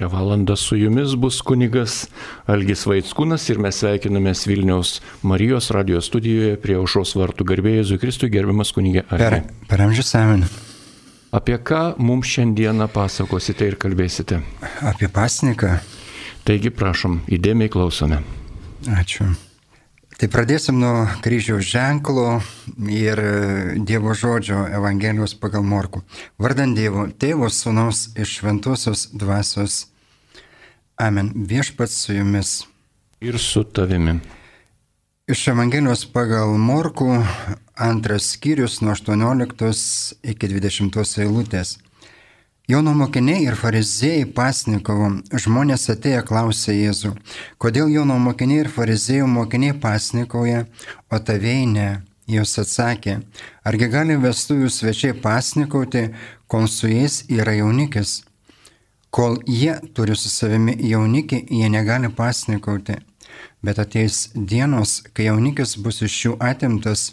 Šią valandą su jumis bus kunigas Algis Vaitskūnas ir mes sveikinamės Vilniaus Marijos radijos studijoje prie aušos vartų garbėjai Kristui gerbiamas kunigė Per, per amžius amen. Apie ką mums šiandieną pasakosite ir kalbėsite? Apie pasniką. Taigi prašom, įdėmiai klausome. Ačiū. Tai pradėsim nuo kryžiaus ženklo ir Dievo žodžio Evangelijos pagal Morku. Vardant Dievo, Tėvo Sūnaus iš Šventosios dvasios. Amen. Viešpats su jumis. Ir su tavimi. Iš Evangelijos pagal Morku antras skyrius nuo 18 iki 20 eilutės. Jono mokiniai ir fariziejai pasnikavo, žmonės atėję klausė Jėzų, kodėl Jono mokiniai ir fariziejų mokiniai pasnikauja, o tavėjai ne. Jos atsakė, argi gali vestuvių svečiai pasnikauti, kol su jais yra jaunikis. Kol jie turi su savimi jaunikį, jie negali pasnikauti. Bet ateis dienos, kai jaunikis bus iš jų atimtas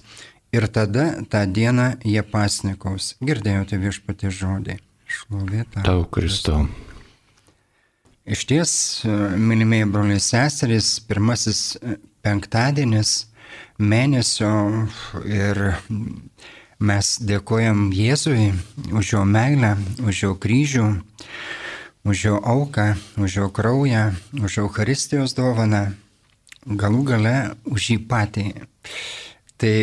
ir tada tą dieną jie pasnikaus. Girdėjote viešpatį žodį. Šlovėta. Tau, Kristau. Iš ties, mylimieji broliai seserys, pirmasis penktadienis mėnesio ir mes dėkojam Jėzui už jo meilę, už jo kryžių, už jo auką, už jo kraują, už Eucharistijos dovaną, galų gale už jį patį. Tai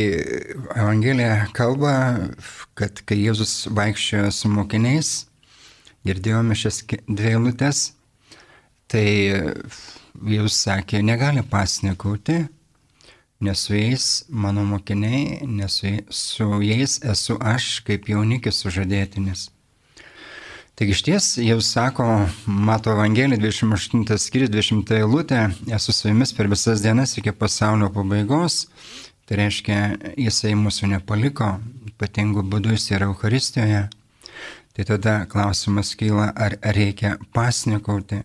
Evangelija kalba, kad kai Jėzus vaikščiojo su mokiniais, girdėjome šias dvi eilutes, tai Jėzus sakė, negali pasnikauti, nes su jais mano mokiniai, nes su jais esu aš kaip jaunikis sužadėtinis. Taigi iš ties jau sako, mato Evangelija 28 skyrius 20 eilutė, esu su jumis per visas dienas iki pasaulio pabaigos, Tai reiškia, jisai mūsų nepaliko, ypatingų būdų jis yra Euharistijoje. Tai tada klausimas kyla, ar reikia pasnikauti.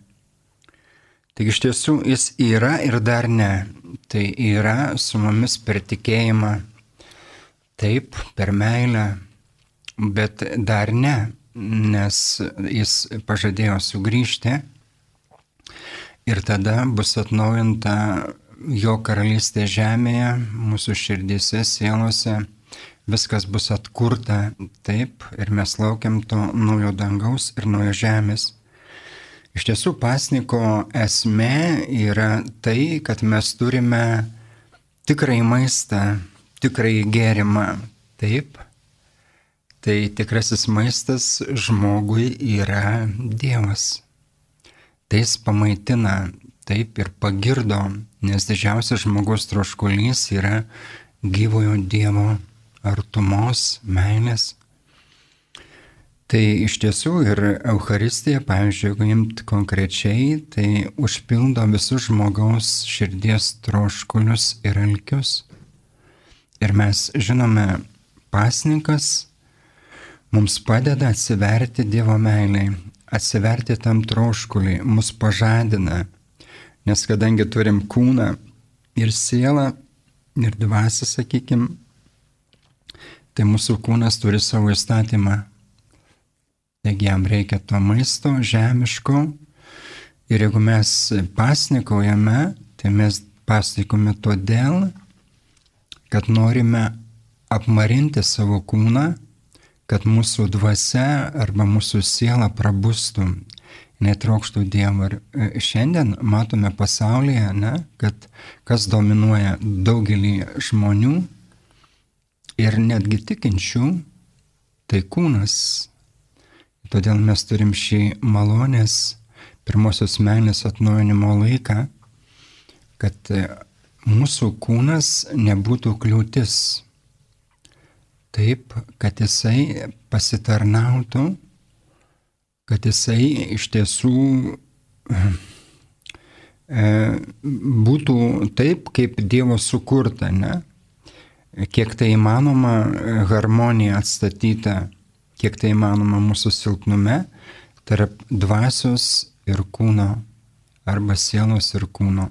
Taigi iš tiesų jis yra ir dar ne. Tai yra su mumis per tikėjimą, taip, per meilę, bet dar ne, nes jis pažadėjo sugrįžti ir tada bus atnaujinta jo karalystė žemėje, mūsų širdėse, sielose, viskas bus atkurta taip ir mes laukiam to naujo dangaus ir naujo žemės. Iš tiesų pasniko esmė yra tai, kad mes turime tikrai maistą, tikrai gėrimą. Taip. Tai tikrasis maistas žmogui yra Dievas. Tai jis pamaitina, taip ir pagirdo nes didžiausias žmogaus troškulys yra gyvojo Dievo artumos, meilės. Tai iš tiesų ir Euharistija, pavyzdžiui, jeigu imt konkrečiai, tai užpildo visus žmogaus širdies troškulius ir alkius. Ir mes žinome, pasnikas mums padeda atsiverti Dievo meiliai, atsiverti tam troškuliai, mus pažadina Nes kadangi turim kūną ir sielą ir dvasę, sakykim, tai mūsų kūnas turi savo įstatymą. Taigi jam reikia to maisto žemiško ir jeigu mes pasnikaujame, tai mes pasnikome todėl, kad norime apmarinti savo kūną, kad mūsų dvasia arba mūsų siela prabustų netraukštų Dievo. Ir e, šiandien matome pasaulyje, ne, kad kas dominuoja daugelį žmonių ir netgi tikinčių, tai kūnas. Todėl mes turim šį malonės pirmosios menės atnaujinimo laiką, kad e, mūsų kūnas nebūtų kliūtis. Taip, kad jisai pasitarnautų kad jisai iš tiesų e, būtų taip, kaip Dievo sukurta, ne? Kiek tai įmanoma harmonija atstatyta, kiek tai įmanoma mūsų silpnume tarp dvasios ir kūno arba sielos ir kūno.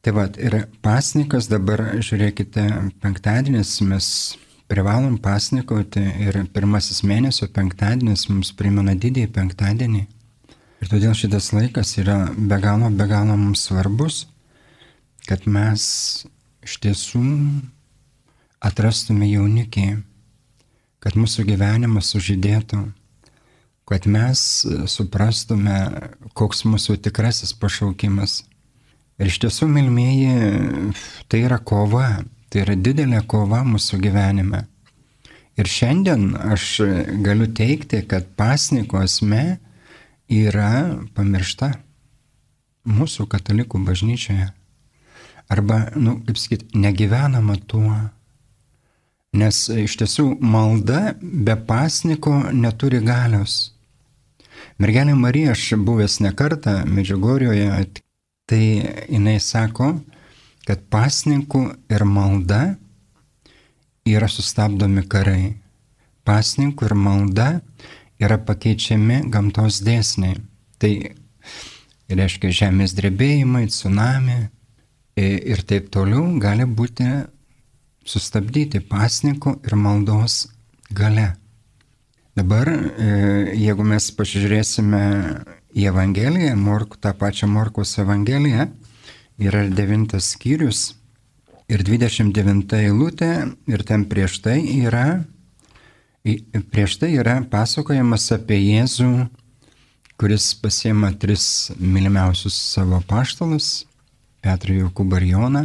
Tai vad, ir pasnikas dabar, žiūrėkite, penktadienis mes privalom pasnikauti ir pirmasis mėnesio penktadienis mums primena didįjį penktadienį. Ir todėl šitas laikas yra be galo, be galo mums svarbus, kad mes iš tiesų atrastume jaunikį, kad mūsų gyvenimas sužydėtų, kad mes suprastume, koks mūsų tikrasis pašaukimas. Ir iš tiesų, milmėji, tai yra kova, tai yra didelė kova mūsų gyvenime. Ir šiandien aš galiu teikti, kad pasniko esmė yra pamiršta mūsų katalikų bažnyčioje. Arba, nu, kaip sakyti, negyvenama tuo. Nes iš tiesų malda be pasniko neturi galios. Mergelė Marija, aš buvęs ne kartą Medžiugorjoje, tai jinai sako, kad pasninkų ir malda yra sustabdomi karai. Pasninkų ir malda yra pakeičiami gamtos dėsniai. Tai reiškia žemės drebėjimai, tsunami ir taip toliau gali būti sustabdyti pasninkų ir maldos gale. Dabar, e, jeigu mes pasižiūrėsime į Evangeliją, Morku, tą pačią Morkos Evangeliją, yra devintas skyrius ir 29 eilutė ir ten prieš tai yra, prieš tai yra pasakojamas apie Jėzų, kuris pasiema tris mylimiausius savo paštalus, Petrą Jokubą ir Joną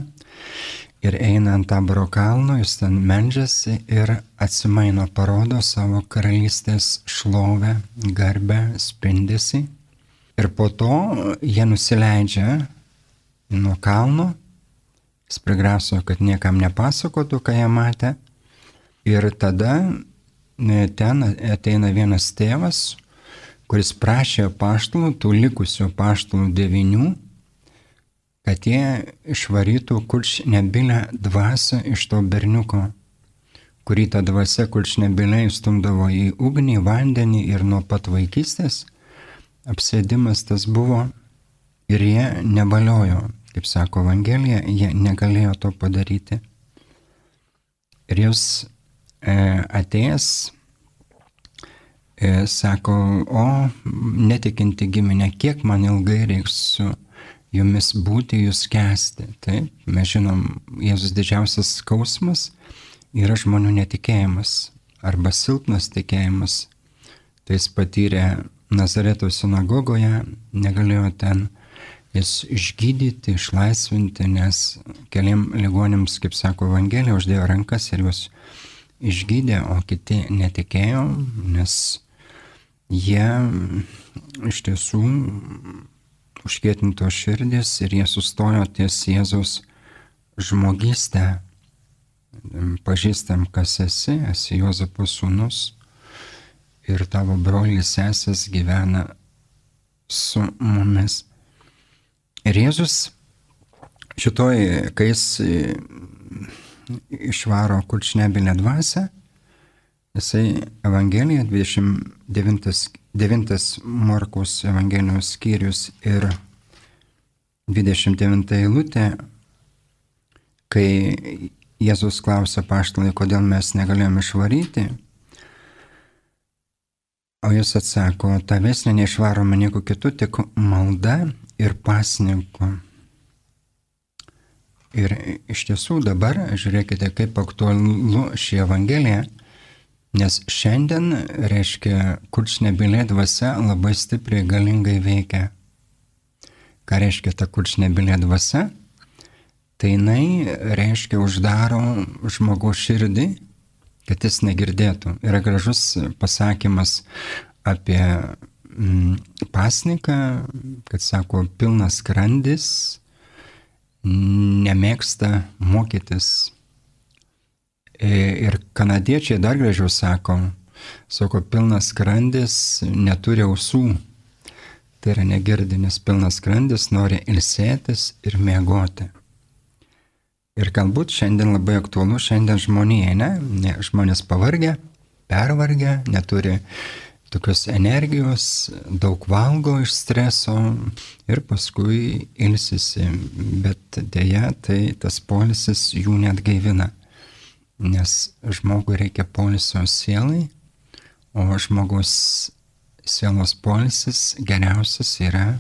ir eina ant taboro kalno, jis ten medžiasi ir atsimaino, parodo savo karalystės šlovę, garbę, spindesi. Ir po to jie nusileidžia nuo kalno, jis prigraso, kad niekam nepasakotų, ką jie matė. Ir tada e, ten ateina vienas tėvas, kuris prašė paštalų, tų likusių paštalų devinių, kad jie išvarytų kurčnebilę dvasę iš to berniuko, kurį ta dvasia kurčnebilė įstumdavo į ugnį, vandenį ir nuo pat vaikystės apsėdimas tas buvo ir jie nebaliojo, kaip sako Evangelija, jie negalėjo to padaryti. Ir jūs e, atėjęs e, sako, o netikinti giminė, kiek man ilgai reiks su jumis būti, jūs kesti. Taip, mes žinom, Jėzus didžiausias skausmas yra žmonių netikėjimas arba silpnas tikėjimas. Tai jis patyrė Nazareto sinagogoje, negalėjo ten jis išgydyti, išlaisvinti, nes keliam ligonėms, kaip sako Evangelija, uždėjo rankas ir juos išgydė, o kiti netikėjo, nes jie iš tiesų užkėtinto širdis ir jie sustojo ties Jėzaus žmogystę. Pažįstam, kas esi, esi Jozapo sūnus ir tavo brolis sesės gyvena su mumis. Ir Jėzus šitoj, kai jis išvaro kurčnebinę dvasę, jisai Evangelija 29 9 Morkos Evangelijos skyrius ir 29 eilutė, kai Jėzus klausia paštalai, kodėl mes negalėjome išvaryti, o jis atsako, tavęs neišvaroma nieko kitų, tik malda ir pasninku. Ir iš tiesų dabar žiūrėkite, kaip aktualu ši Evangelija Nes šiandien, reiškia, kurčnebilė dvasia labai stipriai galingai veikia. Ką reiškia ta kurčnebilė dvasia? Tai jinai, reiškia, uždaro žmogaus širdį, kad jis negirdėtų. Yra gražus pasakymas apie pasniką, kad sako, pilnas krandis nemėgsta mokytis Ir kanadiečiai dar gražiau sako, sako, pilnas skrandis neturi ausų. Tai yra negirdinis pilnas skrandis, nori ilsėtis ir miegoti. Ir galbūt šiandien labai aktualu, šiandien žmonėje, ne? ne žmonės pavargę, pervargę, neturi tokios energijos, daug valgo iš streso ir paskui ilsisi, bet dėja tai tas polisis jų net gaivina nes žmogui reikia polisio sielai, o žmogus sielos polisis geriausias yra,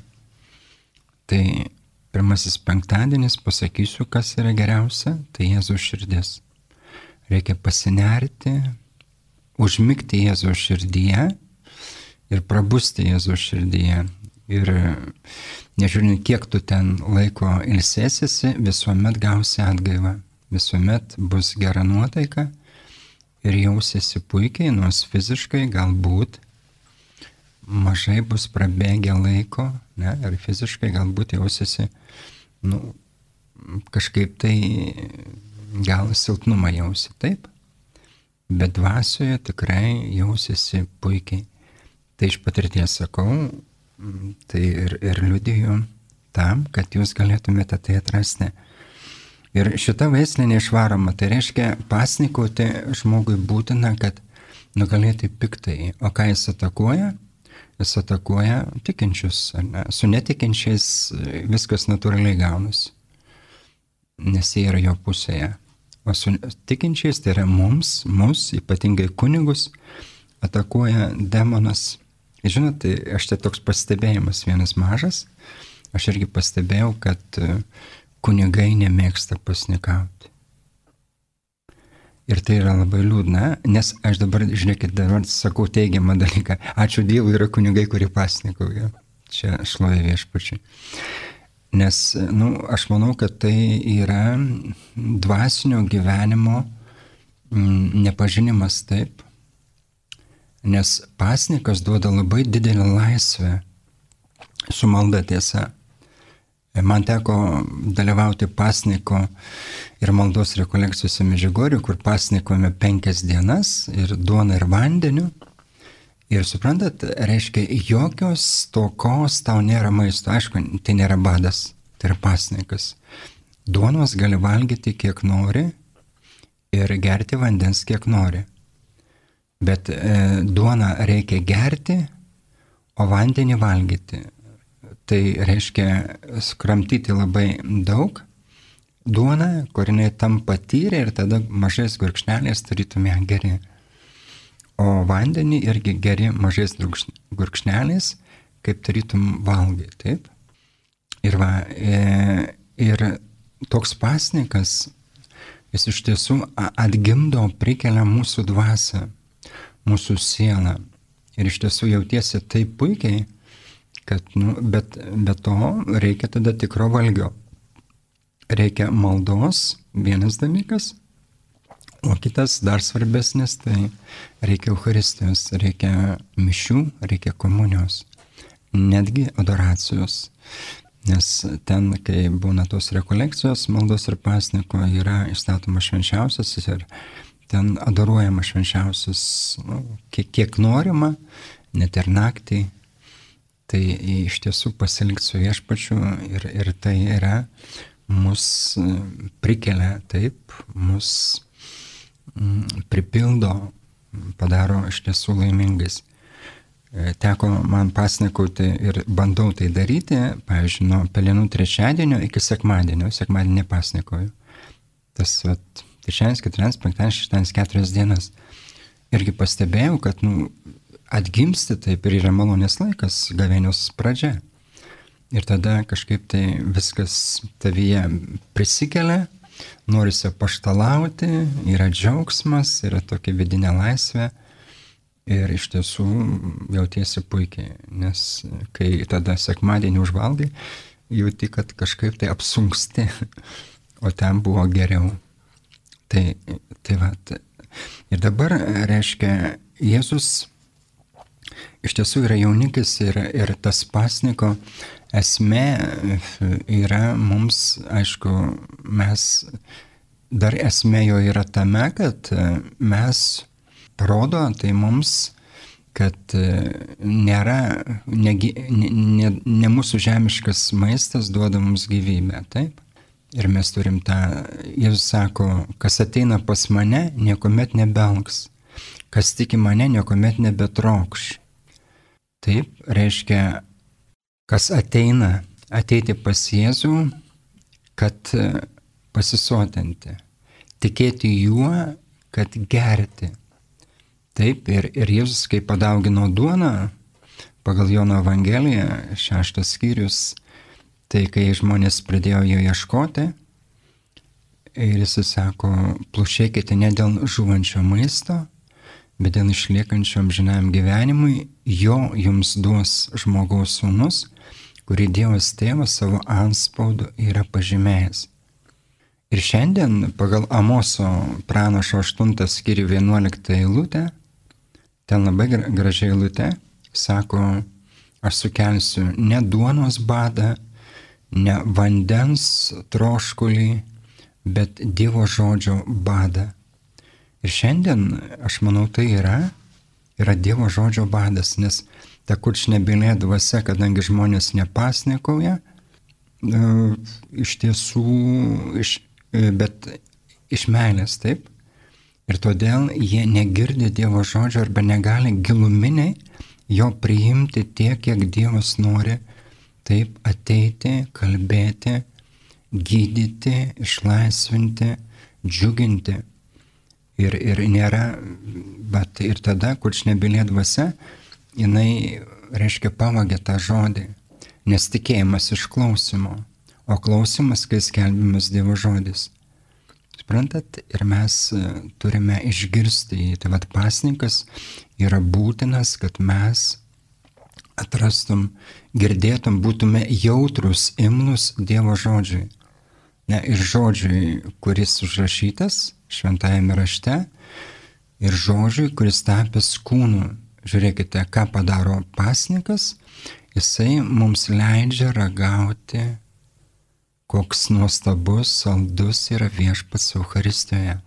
tai pirmasis penktadienis, pasakysiu, kas yra geriausia, tai Jėzaus širdis. Reikia pasinerti, užmygti Jėzaus širdyje ir prabusti Jėzaus širdyje. Ir nežiūrint, kiek tu ten laiko ilsėsiesi, visuomet gausi atgaivą, visuomet bus gera nuotaika ir jausiesi puikiai, nors fiziškai galbūt mažai bus prabėgę laiko, ne, ir fiziškai galbūt jausiesi, nu, kažkaip tai gal silpnumą jausi, taip, bet dvasioje tikrai jausiesi puikiai. Tai iš patirties sakau, tai ir, ir liudiju tam, kad jūs galėtumėte tai atrasti. Ir šita veislė neišvaroma, tai reiškia pasnikauti žmogui būtina, kad nugalėti piktai. O ką jis atakuoja? Jis atakuoja tikinčius. Ne? Su netikinčiais viskas natūraliai gaunasi, nes jie yra jo pusėje. O su tikinčiais, tai yra mums, mus, ypatingai kunigus, atakuoja demonas Žinot, tai aš tai toks pastebėjimas vienas mažas. Aš irgi pastebėjau, kad e, kunigai nemėgsta pasnikauti. Ir tai yra labai liūdna, nes aš dabar, žiūrėkit, dabar sakau teigiamą dalyką. Ačiū Dievui, yra kunigai, kurie pasnikauja. Čia šlovė viešpačiai. Nes, na, nu, aš manau, kad tai yra dvasinio gyvenimo mm, nepažinimas taip, nes pasnikas duoda labai didelę laisvę su malda tiesa. Man teko dalyvauti pasniko ir maldos rekolekcijose Mežigoriu, kur pasnikome penkias dienas ir duona ir vandeniu. Ir suprantat, reiškia, jokios tokos tau nėra maisto. Aišku, tai nėra badas, tai yra pasnikas. Duonos gali valgyti kiek nori ir gerti vandens kiek nori. Bet e, duoną reikia gerti, o vandenį valgyti. Tai reiškia skramtyti labai daug duoną, kur jinai tam patyrė ir tada mažais gurkšnelės tarytum ją geri. O vandenį irgi geri mažais gurkšnelės, kaip tarytum valgai, taip? Ir, va, e, ir toks pasnikas, jis iš tiesų atgimdo, prikelia mūsų dvasę mūsų sielą. Ir iš tiesų jautiesi taip puikiai, kad, nu, bet be to reikia tada tikro valgio. Reikia maldos, vienas dalykas, o kitas dar svarbesnis, tai reikia Euharistijos, reikia mišių, reikia komunijos, netgi adoracijos. Nes ten, kai būna tos rekolekcijos, maldos ir pasniko, yra įstatomas švenčiausias ir ten adoruojama švenčiausius, nu, kiek, kiek norima, net ir naktį. Tai iš tiesų pasilinkti su viešpačiu ir, ir tai yra mus prikelia taip, mus mm, pripildo, padaro iš tiesų laimingais. E, teko man pasnikauti ir bandau tai daryti, pavyzdžiui, nuo pelenų trečiadienio iki sekmadienio, sekmadienį pasnikoju. Tas, vat, trečiadienis, ketvirtadienis, penktadienis, šeštadienis, keturias dienas. Irgi pastebėjau, kad nu, atgimsti taip ir yra malonės laikas, gavėnios pradžia. Ir tada kažkaip tai viskas tavyje prisikelia, norisi paštalauti, yra džiaugsmas, yra tokia vidinė laisvė. Ir iš tiesų jautiesi puikiai, nes kai tada sekmadienį užvalgai, jauti, kad kažkaip tai apsunksti, o ten buvo geriau. Tai, tai va. Ir dabar, reiškia, Jėzus iš tiesų yra jaunikis ir, ir tas pasniko esmė yra mums, aišku, mes dar esmė jo yra tame, kad mes parodo tai mums, kad nėra, ne, ne, ne, ne mūsų žemiškas maistas duoda mums gyvybę, taip? Ir mes turim tą, Jėzus sako, kas ateina pas mane, niekuomet nebelgs, kas tiki mane, niekuomet nebetrokš. Taip, reiškia, kas ateina, ateiti pas Jėzų, kad pasisotinti, tikėti juo, kad gerti. Taip, ir, ir Jėzus, kai padaugino duoną, pagal Jono Evangeliją, šeštas skyrius, tai kai žmonės pradėjo jo ieškoti, ir jis sako, plušėkite ne dėl žuvančio maisto, bet dėl išliekančio amžinam gyvenimui, jo jums duos žmogaus sūnus, kurį Dievas tėvas savo anspaudu yra pažymėjęs. Ir šiandien pagal Amoso pranašo 8 skirių 11 eilutę, ten labai gražiai eilutė, sako, aš sukelsiu ne duonos badą, ne vandens troškulį, bet Dievo žodžio badą. Ir šiandien, aš manau, tai yra, yra Dievo žodžio badas, nes ta kurčnebylė dvasia, kadangi žmonės nepasnikauja, e, iš tiesų, iš, e, bet iš meilės, taip. Ir todėl jie negirdi Dievo žodžio arba negali giluminiai jo priimti tiek, kiek Dievas nori taip ateiti, kalbėti, gydyti, išlaisvinti, džiuginti. Ir, ir nėra, bet ir tada, kur šnebylė dvasia, jinai, reiškia, pavagė tą žodį, nes tikėjimas iš klausimo, o klausimas, kai skelbimas Dievo žodis. Suprantat, ir mes e, turime išgirsti. Tai vad pasninkas yra būtinas, kad mes atrastum, girdėtum, būtume jautrus, imnus Dievo žodžiui. Ne, ir žodžiui, kuris užrašytas šventajame rašte, ir žodžiui, kuris tapęs kūnu Žiūrėkite, ką padaro pasnikas, jisai mums leidžia ragauti, koks nuostabus, saldus yra viešpats Euharistijoje.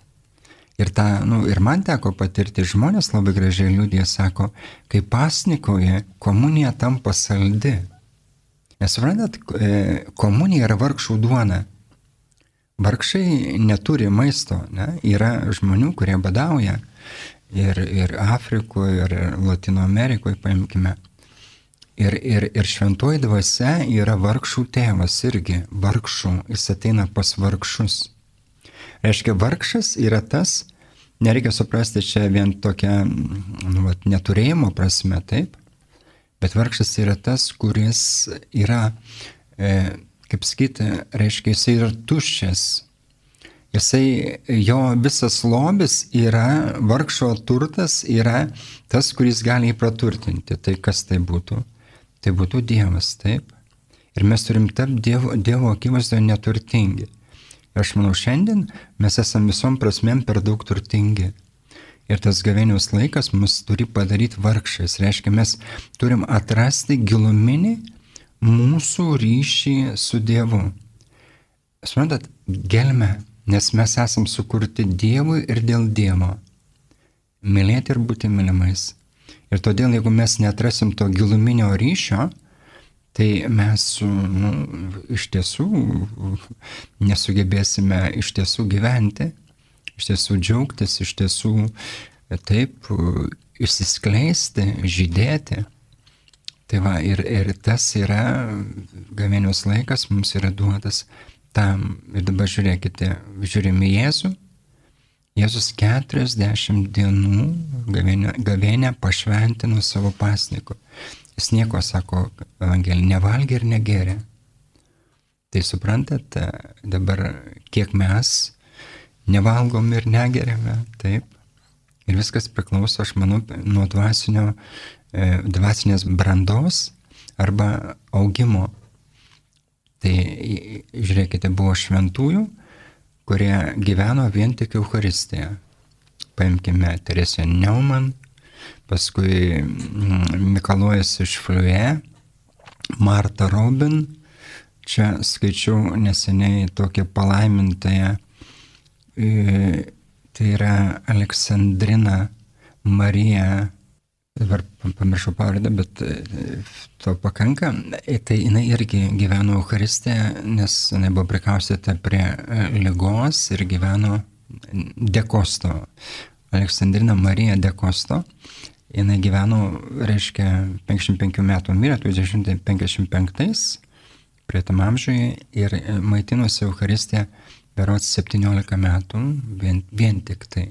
Ir, ta, nu, ir man teko patirti, žmonės labai gražiai liūdė, sako, kai pasnikoje komunija tampa saldi. Nes suprantat, e, komunija yra vargšų duona. Vargšai neturi maisto, ne? yra žmonių, kurie badauja ir, ir Afrikoje, ir Latino Amerikoje, paimkime. Ir, ir, ir šventoji dvasia yra vargšų tėvas irgi, vargšų, jis ateina pas vargšus. Reiškia, vargšas yra tas, nereikia suprasti čia vien tokia nu, vat, neturėjimo prasme, taip, bet vargšas yra tas, kuris yra, e, kaip sakyti, reiškia, jis yra tuščias, Jisai, jo visas lobis yra, vargšo turtas yra tas, kuris gali jį praturtinti. Tai kas tai būtų? Tai būtų Dievas, taip. Ir mes turim tapti Dievo, dievo akivaizdoje neturtingi. Ir aš manau, šiandien mes esame visom prasmėm per daug turtingi. Ir tas gavėnios laikas mus turi padaryti vargšais. Reiškia, mes turim atrasti giluminį mūsų ryšį su Dievu. Suprantat, gelme nes mes esam sukurti Dievui ir dėl Dievo. Mylėti ir būti mylimais. Ir todėl, jeigu mes netrasim to giluminio ryšio, tai mes nu, iš tiesų nesugebėsime iš tiesų gyventi, iš tiesų džiaugtis, iš tiesų taip išsiskleisti, žydėti. Tai va, ir, ir tas yra, gavėnios laikas mums yra duotas tam. Ir dabar žiūrėkite, žiūrime Jėzų. Jėzus 40 dienų gavėnę pašventino savo pasniku. Jis nieko, sako Evangelija, nevalgė ir negerė. Tai suprantat, dabar kiek mes nevalgom ir negeriame, taip. Ir viskas priklauso, aš manau, nuo dvasinio, e, dvasinės brandos arba augimo Tai žiūrėkite, buvo šventųjų, kurie gyveno vien tik Euharistiją. Paimkime Teresę Neumann, paskui mm, Mikalojas iš Fliuje, Marta Robin, čia skaičiau neseniai tokią palaimintąją, e, tai yra Aleksandrina Marija dabar pamiršau pavardę, bet e, to pakanka. E, tai jinai irgi gyveno Euharistėje, nes jinai buvo prikaustyta prie lygos ir gyveno Dekosto. Aleksandrina Marija Dekosto. Jinai gyveno, reiškia, 55 metų mirė, 1955 prie tam amžiui ir maitinosi Euharistė berots 17 metų vien, vien tik tai.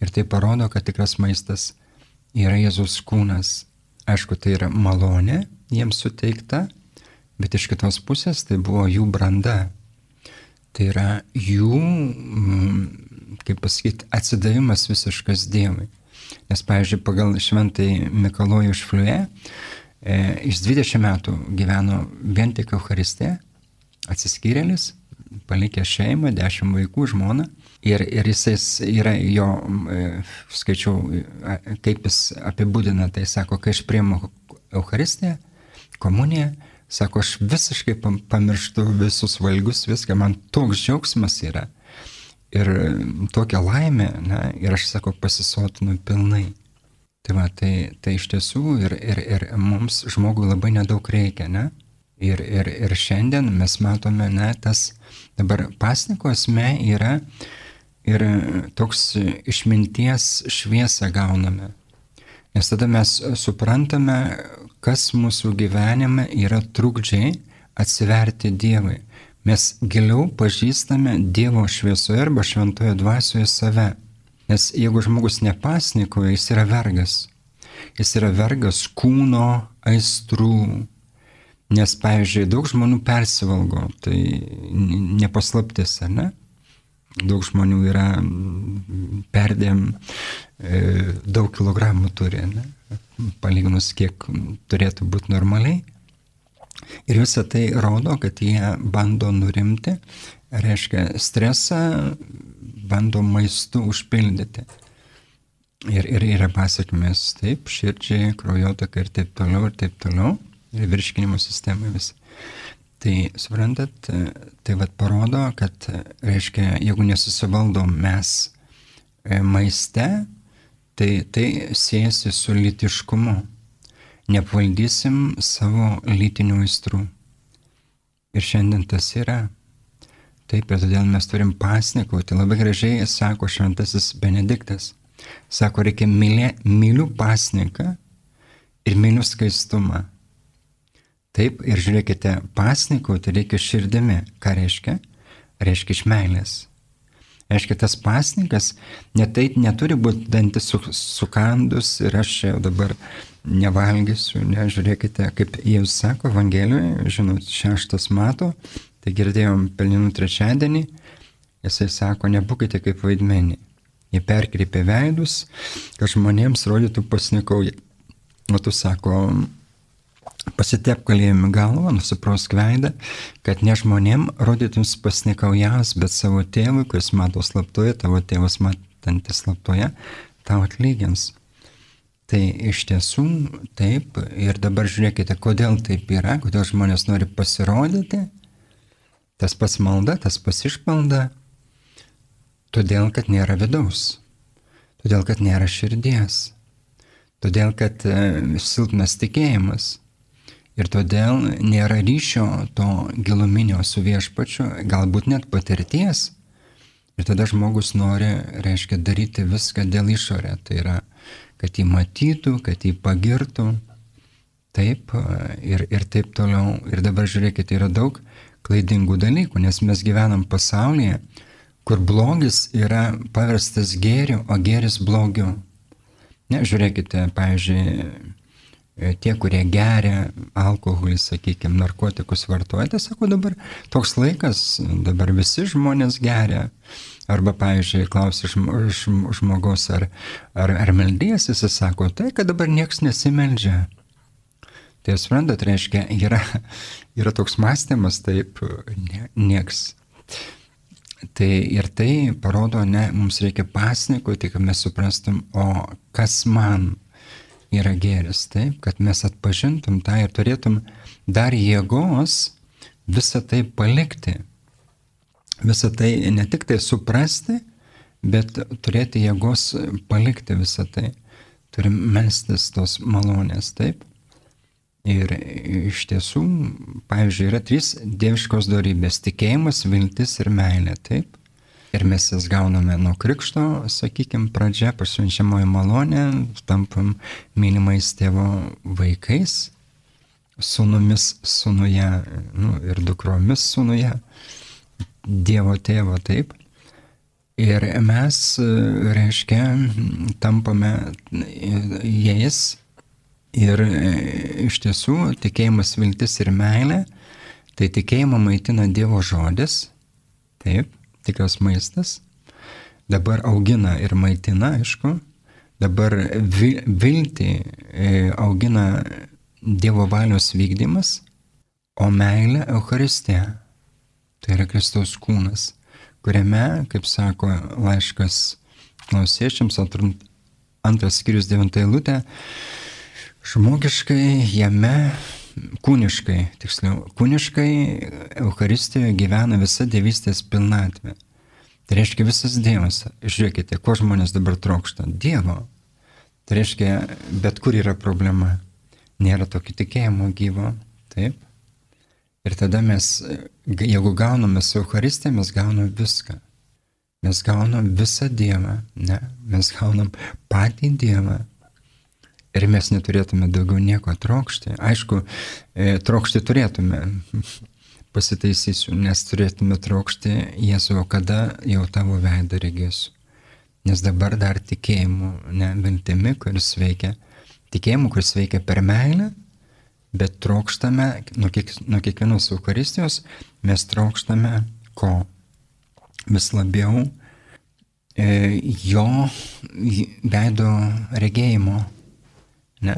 Ir tai parodo, kad tikras maistas yra Jėzus kūnas. Aišku, tai yra malonė jiems suteikta, bet iš kitos pusės tai buvo jų branda. Tai yra jų, kaip pasakyti, atsidavimas visiškas Dievui. Nes, pavyzdžiui, pagal šventai Mikalojų iš Fliuje, e, iš 20 metų gyveno vien tik Euharistė, atsiskyrėlis, palikė šeimą, 10 vaikų, žmoną. Ir, ir jisai yra jo, e, skaičiau, kaip jis apibūdina, tai sako, kai aš priimu Euharistiją, komuniją, sako, aš visiškai pamirštu visus valgus, viską, man toks džiaugsmas yra. Ir tokia laimė, ne, ir aš sako, pasisotinu pilnai. Tai va, tai, tai iš tiesų ir, ir, ir mums žmogui labai nedaug reikia, ne? Ir, ir, ir šiandien mes matome, ne, tas dabar pasniko esmė yra, ir toks išminties šviesą gauname. Nes tada mes suprantame, kas mūsų gyvenime yra trukdžiai atsiverti Dievui. Mes giliau pažįstame Dievo šviesoje arba šventoje dvasioje save. Nes jeigu žmogus nepasnikoja, jis yra vergas. Jis yra vergas kūno aistrų. Nes, pavyzdžiui, daug žmonių persivalgo, tai nepaslaptis, ar ne? daug žmonių yra perdėm e, daug kilogramų turi, ne? palyginus kiek turėtų būti normaliai. Ir visą tai rodo, kad jie bando nurimti, reiškia stresą, bando maistu užpildyti. Ir, ir yra pasiekmes taip, širdžiai, kraujotaka ir taip toliau, ir taip toliau, ir virškinimo sistemai visai. Tai suprantat, tai vad parodo, kad, reiškia, jeigu nesusivaldom mes e, maiste, tai tai siejasi su litiškumu. Neapvaldysim savo lytinių aistrų. Ir šiandien tas yra. Taip, ir todėl mes turim pasnikauti. Labai gražiai sako šventasis Benediktas. Sako, reikia mylė, myliu pasniką ir myliu skaistumą. Taip, ir žiūrėkite, pasnikauti reikia širdimi. Ką reiškia? Reiškia iš meilės. Reiškia, tas pasnikas netai neturi būti dantis su, sukandus ir aš čia dabar nevalgysiu, ne, žiūrėkite, kaip Jėzus sako Evangelijoje, žinot, šeštas mato, tai girdėjom pelninų trečiadienį, jisai sako, nebūkite kaip vaidmenį. Jie perkreipė veidus, kad žmonėms rodytų pasnikauja. O tu sako, Pasitep kalėjimi galvą, nusiprosk veidą, kad ne žmonėm rodytums pasnikaujas, bet savo tėvui, kuris mato slaptoje, tavo tėvas matantis slaptoje, tau atlygins. Tai iš tiesų taip, ir dabar žiūrėkite, kodėl taip yra, kodėl žmonės nori pasirodyti, tas pats malda, tas pats išmalda, todėl, kad nėra vidaus, todėl, kad nėra širdies, todėl, kad e, silpnas tikėjimas. Ir todėl nėra ryšio to giluminio su viešpačiu, galbūt net patirties. Ir tada žmogus nori, reiškia, daryti viską dėl išorė. Tai yra, kad jį matytų, kad jį pagirtų. Taip ir, ir taip toliau. Ir dabar žiūrėkite, yra daug klaidingų dalykų, nes mes gyvenam pasaulyje, kur blogis yra paverstas gėriu, o gėris blogiu. Ne, žiūrėkite, pavyzdžiui, E, tie, kurie geria alkoholį, sakykime, narkotikus vartoja, tai sako dabar toks laikas, dabar visi žmonės geria. Arba, pavyzdžiui, klausia žmogaus, ar, ar, ar meldyjas, jis sako, tai, kad dabar niekas nesimeldžia. Tai suprantat, reiškia, yra, yra toks mąstymas, taip, ne, nieks. Tai ir tai parodo, ne, mums reikia pasnikoti, kad mes suprastum, o kas man yra gėris, taip, kad mes atpažintum tą ir turėtum dar jėgos visą tai palikti. Visą tai ne tik tai suprasti, bet turėti jėgos palikti visą tai. Turim mestis tos malonės, taip. Ir iš tiesų, pavyzdžiui, yra trys dieviškos darybės - tikėjimas, viltis ir meilė, taip. Ir mes jas gauname nuo krikšto, sakykime, pradžia, pasiunčiamoji malonė, tampam mylimais tėvo vaikais, sunumis sunuje nu, ir dukromis sunuje, Dievo tėvo taip. Ir mes, reiškia, tampame jais Ir iš tiesų tikėjimas, viltis ir meilė, tai tikėjimą maitina Dievo žodis, taip, tikras maistas, dabar augina ir maitina, aišku, dabar viltį e, augina Dievo valios vykdymas, o meilė Euharistija. Tai yra Kristaus kūnas, kuriame, kaip sako laiškas klausiečiams, antras skyrius devintą eilutę, žmogiškai jame, kūniškai, tiksliau, kūniškai Euharistijoje gyvena visa dievystės pilnatvė. Tai reiškia visas Dievas. Žiūrėkite, ko žmonės dabar trokšta. Dievo. Tai reiškia, bet kur yra problema nėra tokio tikėjimo gyvo. Taip. Ir tada mes, jeigu gauname su Euharistija, mes gauname viską. Mes gaunam visą Dievą, ne, mes gaunam patį Dievą. Ir mes neturėtume daugiau nieko trokšti. Aišku, e, trokšti turėtume, pasitaisysiu, nes turėtume trokšti Jėzų, kada jau tavo veidą regėsiu. Nes dabar dar tikėjimu, ne viltimi, kuris veikia tikėjimu, kuris veikia per meilę, bet trokštame, nuo, kiek, nuo kiekvienos Eucharistijos mes trokštame ko? Vis labiau e, jo veido regėjimo. Ne?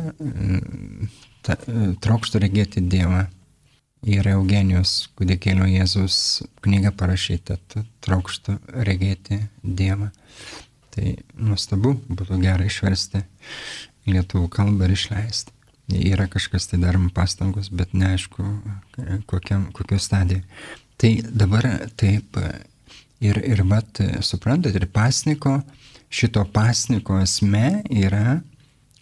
Ta, trokštų regėti Dievą. Yra Eugenijos kūdikėlio Jėzus knyga parašyta, trokštų regėti Dievą. Tai nuostabu, būtų gerai išversti lietuvių kalbą ir išleisti. Yra kažkas tai darom pastangos, bet neaišku, kokiam, kokio stadijai. Tai dabar taip ir, ir vat, suprantat, ir pasniko, šito pasniko esmė yra,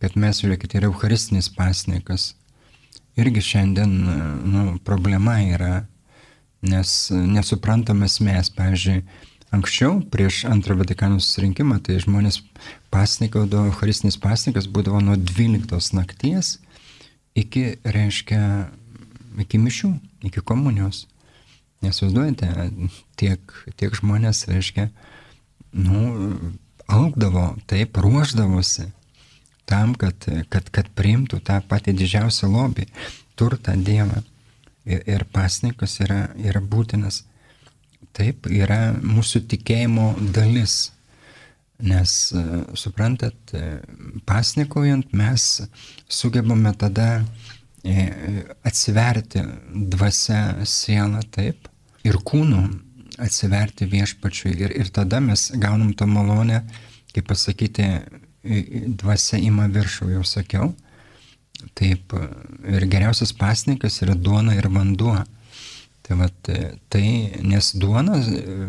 kad mes, žiūrėkit, yra eucharistinis pasnikas. Irgi šiandien nu, problema yra, nes nesuprantam esmės, pavyzdžiui, Anksčiau, prieš antrą Vatikano susirinkimą, tai žmonės pasnikaudavo, Eucharistinis pasnikas būdavo nuo 12 nakties iki, reiškia, iki mišių, iki komunijos. Nesvaizduojate, tiek, tiek žmonės, reiškia, nu, augdavo, taip, ruoždavosi tam, kad, kad, kad priimtų tą patį didžiausią lobį, turtą Dievą. Ir, ir pasnikas yra, yra būtinas taip yra mūsų tikėjimo dalis. Nes, suprantat, pasnikaujant mes sugebame tada e, atsiverti dvasia sielą taip ir kūnu atsiverti viešpačiui. Ir, ir tada mes gaunam tą malonę, kaip pasakyti, dvasia ima viršų, jau sakiau. Taip, ir geriausias pasnikas yra duona ir vanduo. Tai, vat, tai nes duona e,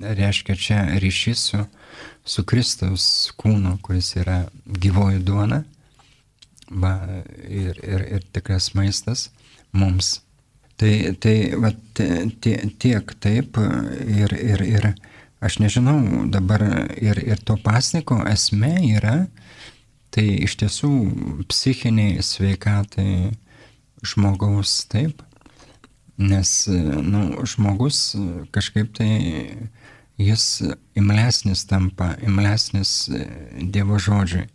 reiškia čia ryšys su, su Kristaus kūnu, kuris yra gyvoji duona va, ir, ir, ir tikras maistas mums. Tai, tai vat, tiek taip ir, ir, ir aš nežinau dabar ir, ir to pasniko esmė yra, tai iš tiesų psichiniai sveikatai žmogaus taip Nes nu, žmogus kažkaip tai jis imlesnis tampa, imlesnis Dievo žodžiui,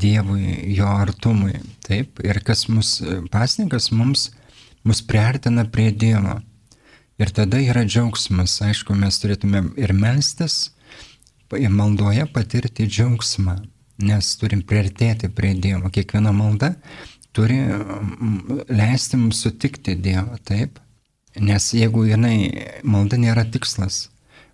Dievui, jo artumui. Taip, ir kas mus pasninkas mums, mus priartina prie Dievo. Ir tada yra džiaugsmas, aišku, mes turėtume ir melstis, ir maldoje patirti džiaugsmą, nes turim priartėti prie Dievo. Kiekviena malda turi leisti mums sutikti Dievą, taip? Nes jeigu jinai, malda nėra tikslas,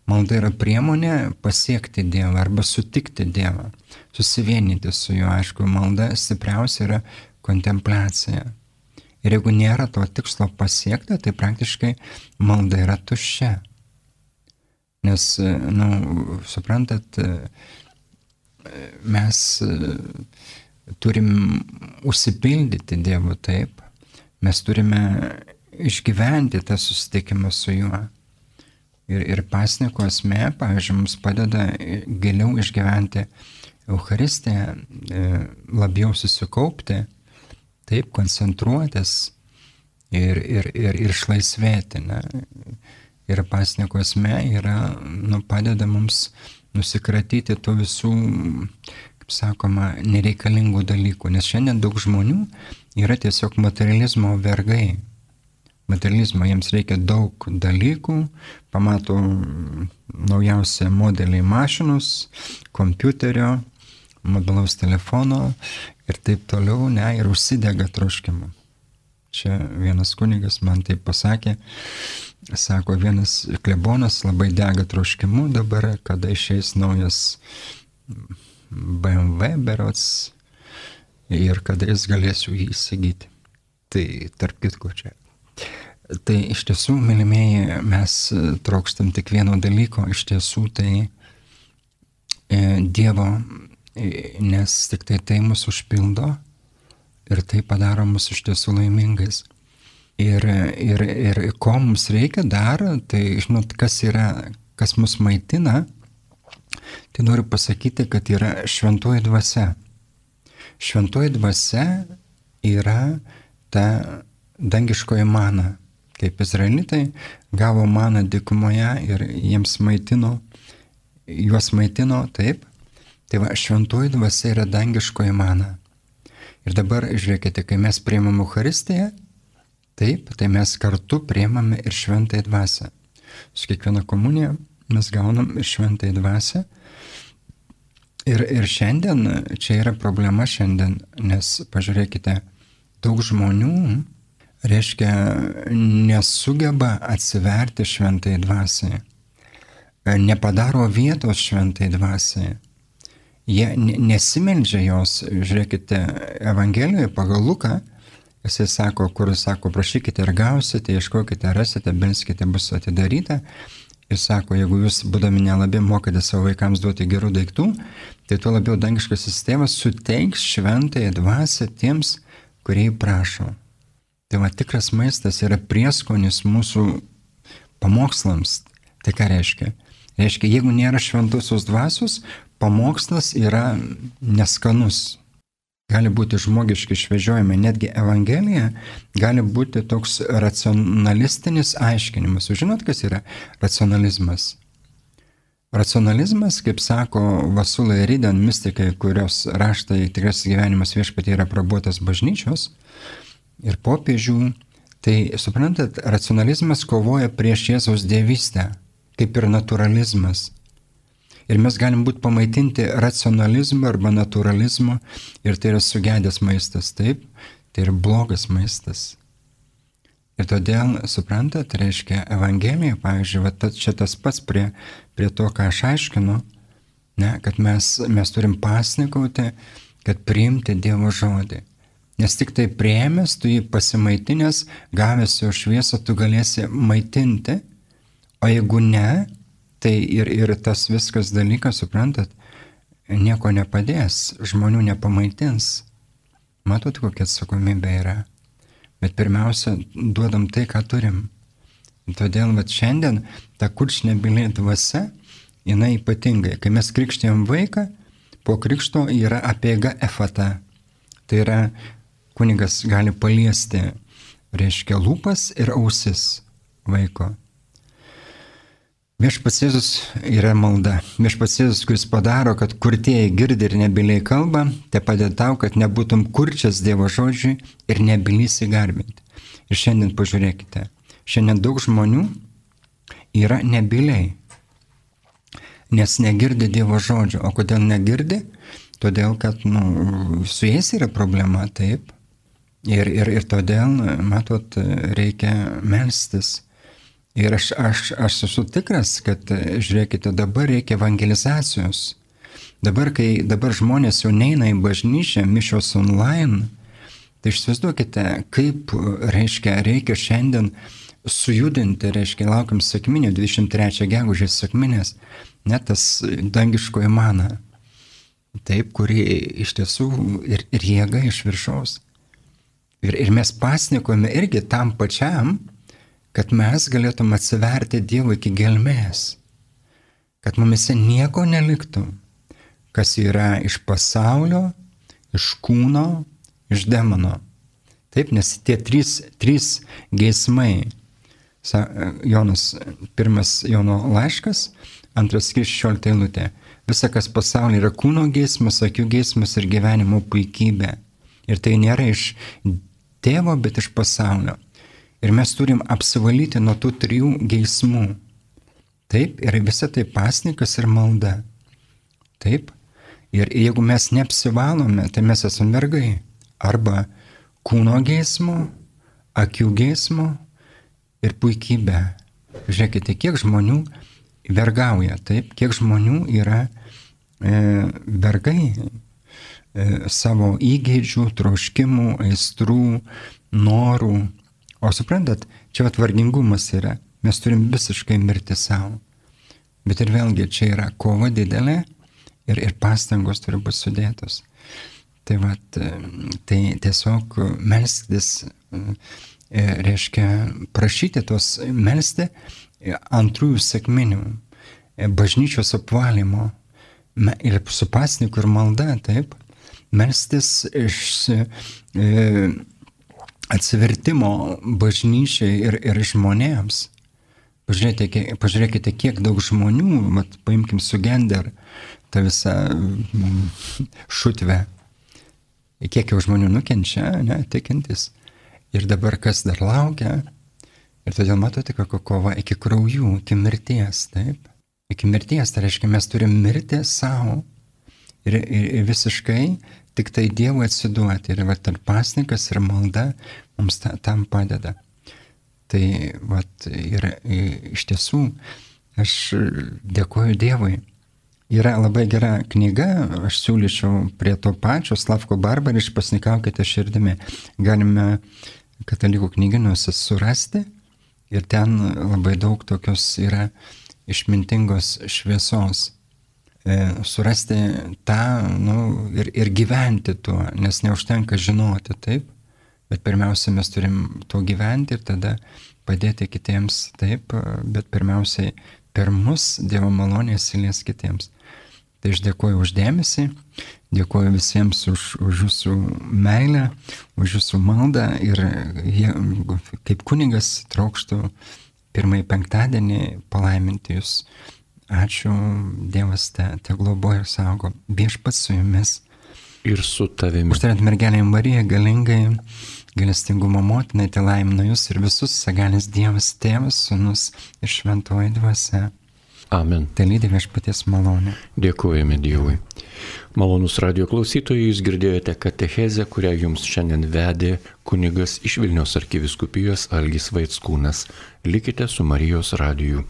malda yra priemonė pasiekti Dievą arba sutikti Dievą, susivienyti su juo, aišku, malda stipriausia yra kontempliacija. Ir jeigu nėra to tikslo pasiekta, tai praktiškai malda yra tuščia. Nes, nu, suprantat, mes turim užsipildyti Dievu taip, mes turime išgyventi tą susitikimą su juo. Ir, ir pasniko esmė, pavyzdžiui, mums padeda giliau išgyventi Eucharistiją, e, labiau susikaupti, taip koncentruotis ir, ir, ir, ir išlaisvėti. Ne? Ir pasniko esmė yra, nu, padeda mums nusikratyti tų visų kaip sakoma, nereikalingų dalykų, nes šiandien daug žmonių yra tiesiog materializmo vergai. Materializmo jiems reikia daug dalykų, pamato naujausią modelį mašinos, kompiuterio, mobilaus telefono ir taip toliau, ne, ir užsidega troškimu. Čia vienas kunigas man taip pasakė, sako, vienas klebonas labai dega troškimu dabar, kada išeis naujas BMW berots ir kada jis galėsiu jį įsigyti. Tai tarp kitko čia. Tai iš tiesų, mylimieji, mes trokštam tik vieno dalyko, iš tiesų tai e, Dievo, nes tik tai tai mus užpildo ir tai padaro mus iš tiesų laimingais. Ir, ir, ir ko mums reikia dar, tai žinot, kas yra, kas mus maitina, tai noriu pasakyti, kad yra šventoji dvasia. Šventoji dvasia yra ta dangiškoji mana. Kaip izraelitai gavo maną dikumoje ir jiems maitino, juos maitino taip. Tai va, šventoji dvasia yra dangiškoji mana. Ir dabar žiūrėkite, kai mes priimam Euharistiją, taip, tai mes kartu priimame ir šventąją dvasę. Su kiekviena komunija mes gaunam ir šventąją dvasę. Ir, ir šiandien, čia yra problema šiandien, nes pažiūrėkite, daug žmonių, reiškia, nesugeba atsiverti šventai dvasiai, nepadaro vietos šventai dvasiai jie nesimeldžia jos, žiūrėkite, Evangelijoje pagal Luką, jisai sako, kur sako, prašykite ir gausite, ieškokite, rasite, belskite, bus atidaryta. Ir sako, jeigu jūs, būdami nelabai, mokate savo vaikams duoti gerų daiktų, tai tuo labiau dangiškasis tėvas suteiks šventąją dvasę tiems, kurie jį prašo. Tai va tikras maistas yra prieskonis mūsų pamokslams. Tai ką reiškia? Reiškia, jeigu nėra šventosios dvasios, pamokslas yra neskanus. Gali būti žmogiški išvežiojimai, netgi Evangelija gali būti toks racionalistinis aiškinimas. Žinot, kas yra racionalizmas? Racionalizmas, kaip sako Vasulai Ryden, mystikai, kurios raštai tikras gyvenimas viešpatie yra prabuotas bažnyčios ir popiežių, tai suprantat, racionalizmas kovoja prieš Jėzaus dievystę, kaip ir naturalizmas. Ir mes galim būti pamaitinti racionalizmu arba naturalizmu ir tai yra sugedęs maistas, taip, tai yra blogas maistas. Ir todėl, suprantat, reiškia Evangelija, pavyzdžiui, va, čia tas pats prie, prie to, ką aš aiškinu, ne, kad mes, mes turim pasnikauti, kad priimti Dievo žodį. Nes tik tai prieimęs, tu jį pasimaitinęs, gavęs jo šviesą, tu galėsi maitinti, o jeigu ne, Tai ir, ir tas viskas dalykas, suprantat, nieko nepadės, žmonių nepamaitins. Matot, kokia atsakomybė yra. Bet pirmiausia, duodam tai, ką turim. Todėl vat, šiandien ta kurčnebylė dvasia, jinai ypatingai. Kai mes krikštėjom vaiką, po krikšto yra apiega efata. Tai yra kunigas gali paliesti, reiškia, lūpas ir ausis vaiko. Viešpats Jėzus yra malda. Viešpats Jėzus, kuris padaro, kad kurtieji girdi ir nebiliai kalba, te padeda tau, kad nebūtum kurčias Dievo žodžiui ir nebilysi garbinti. Ir šiandien pažiūrėkite, šiandien daug žmonių yra nebiliai, nes negirdi Dievo žodžio. O kodėl negirdi? Todėl, kad nu, su jais yra problema, taip. Ir, ir, ir todėl, matot, reikia melstis Ir aš, aš, aš esu tikras, kad, žiūrėkite, dabar reikia evangelizacijos. Dabar, kai dabar žmonės jau neina į bažnyčią, mišos online, tai išsivaizduokite, kaip, reiškia, reikia šiandien sujudinti, reiškia, laukiam sėkminio 23 gegužės sėkminės, net tas dangiškoji mana. Taip, kuri iš tiesų ir, ir jėga iš viršaus. Ir, ir mes pasnikojame irgi tam pačiam, kad mes galėtum atsiverti Dievui iki gelmės, kad mumise nieko neliktų, kas yra iš pasaulio, iš kūno, iš demono. Taip, nes tie trys, trys geismai, Jonas, pirmas Jono laiškas, antras 16 eilutė, Visa, kas pasaulyje yra kūno geismas, akių geismas ir gyvenimo puikybė. Ir tai nėra iš tėvo, bet iš pasaulio. Ir mes turim apsivalyti nuo tų trijų geismų. Taip, ir visa tai pasnikas ir malda. Taip, ir jeigu mes neapsivalome, tai mes esame vergai. Arba kūno geismo, akių geismo ir puikybė. Žiūrėkite, kiek žmonių vergauja, taip, kiek žmonių yra e, vergai e, savo įgeidžių, troškimų, aistrų, norų. O suprantat, čia atvargingumas yra. Mes turim visiškai mirti savo. Bet ir vėlgi čia yra kova didelė ir, ir pastangos turi būti sudėtos. Tai, vat, tai tiesiog melstis E, reiškia prašyti tos melstį e, antrųjų sėkminių, e, bažnyčios apvalymo ir su pasniku ir malda, taip, melstis iš e, atsivertimo bažnyčiai ir, ir žmonėms. Pažiūrėkite, pažiūrėkite, kiek daug žmonių, mat, paimkim su gender, tą visą šutvę, kiek jau žmonių nukenčia, ne, tikintis. Ir dabar kas dar laukia? Ir todėl matote, kokia kova iki kraujų, iki mirties, taip? Iki mirties, tai reiškia, mes turim mirti savo ir, ir, ir visiškai tik tai Dievui atsiduoti. Ir va, tarp pasnikas ir malda mums ta, tam padeda. Tai va, ir iš tiesų aš dėkoju Dievui. Yra labai gera knyga, aš siūlyčiau prie to pačio, Slavko Barbariš, pasnikaukite širdimi. Galime katalikų knyginuose surasti ir ten labai daug tokios yra išmintingos šviesos. E, surasti tą nu, ir, ir gyventi tuo, nes neužtenka žinoti taip, bet pirmiausia mes turim to gyventi ir tada padėti kitiems taip, bet pirmiausiai per mus Dievo malonės įlies kitiems. Tai aš dėkuoju uždėmesį, dėkuoju visiems už, už jūsų meilę, už jūsų maldą ir jie, kaip kunigas trokštų pirmąjį penktadienį palaiminti jūs. Ačiū, Dievas te, te globoja ir saugo. Viešpats su jumis. Ir su tavimi. Užtarant mergelė Marija galingai, galestingumo motinai, te laimina jūs ir visus, sagalis Dievas, tėvas, sunus ir šventoji dvasia. Amen. Tai lydi viešpaties malonė. Dėkojame Dievui. Malonus radio klausytojai, jūs girdėjote katechezę, kurią jums šiandien vedė kunigas iš Vilnius arkiviskupijos Algis Vaitskūnas. Likite su Marijos radiju.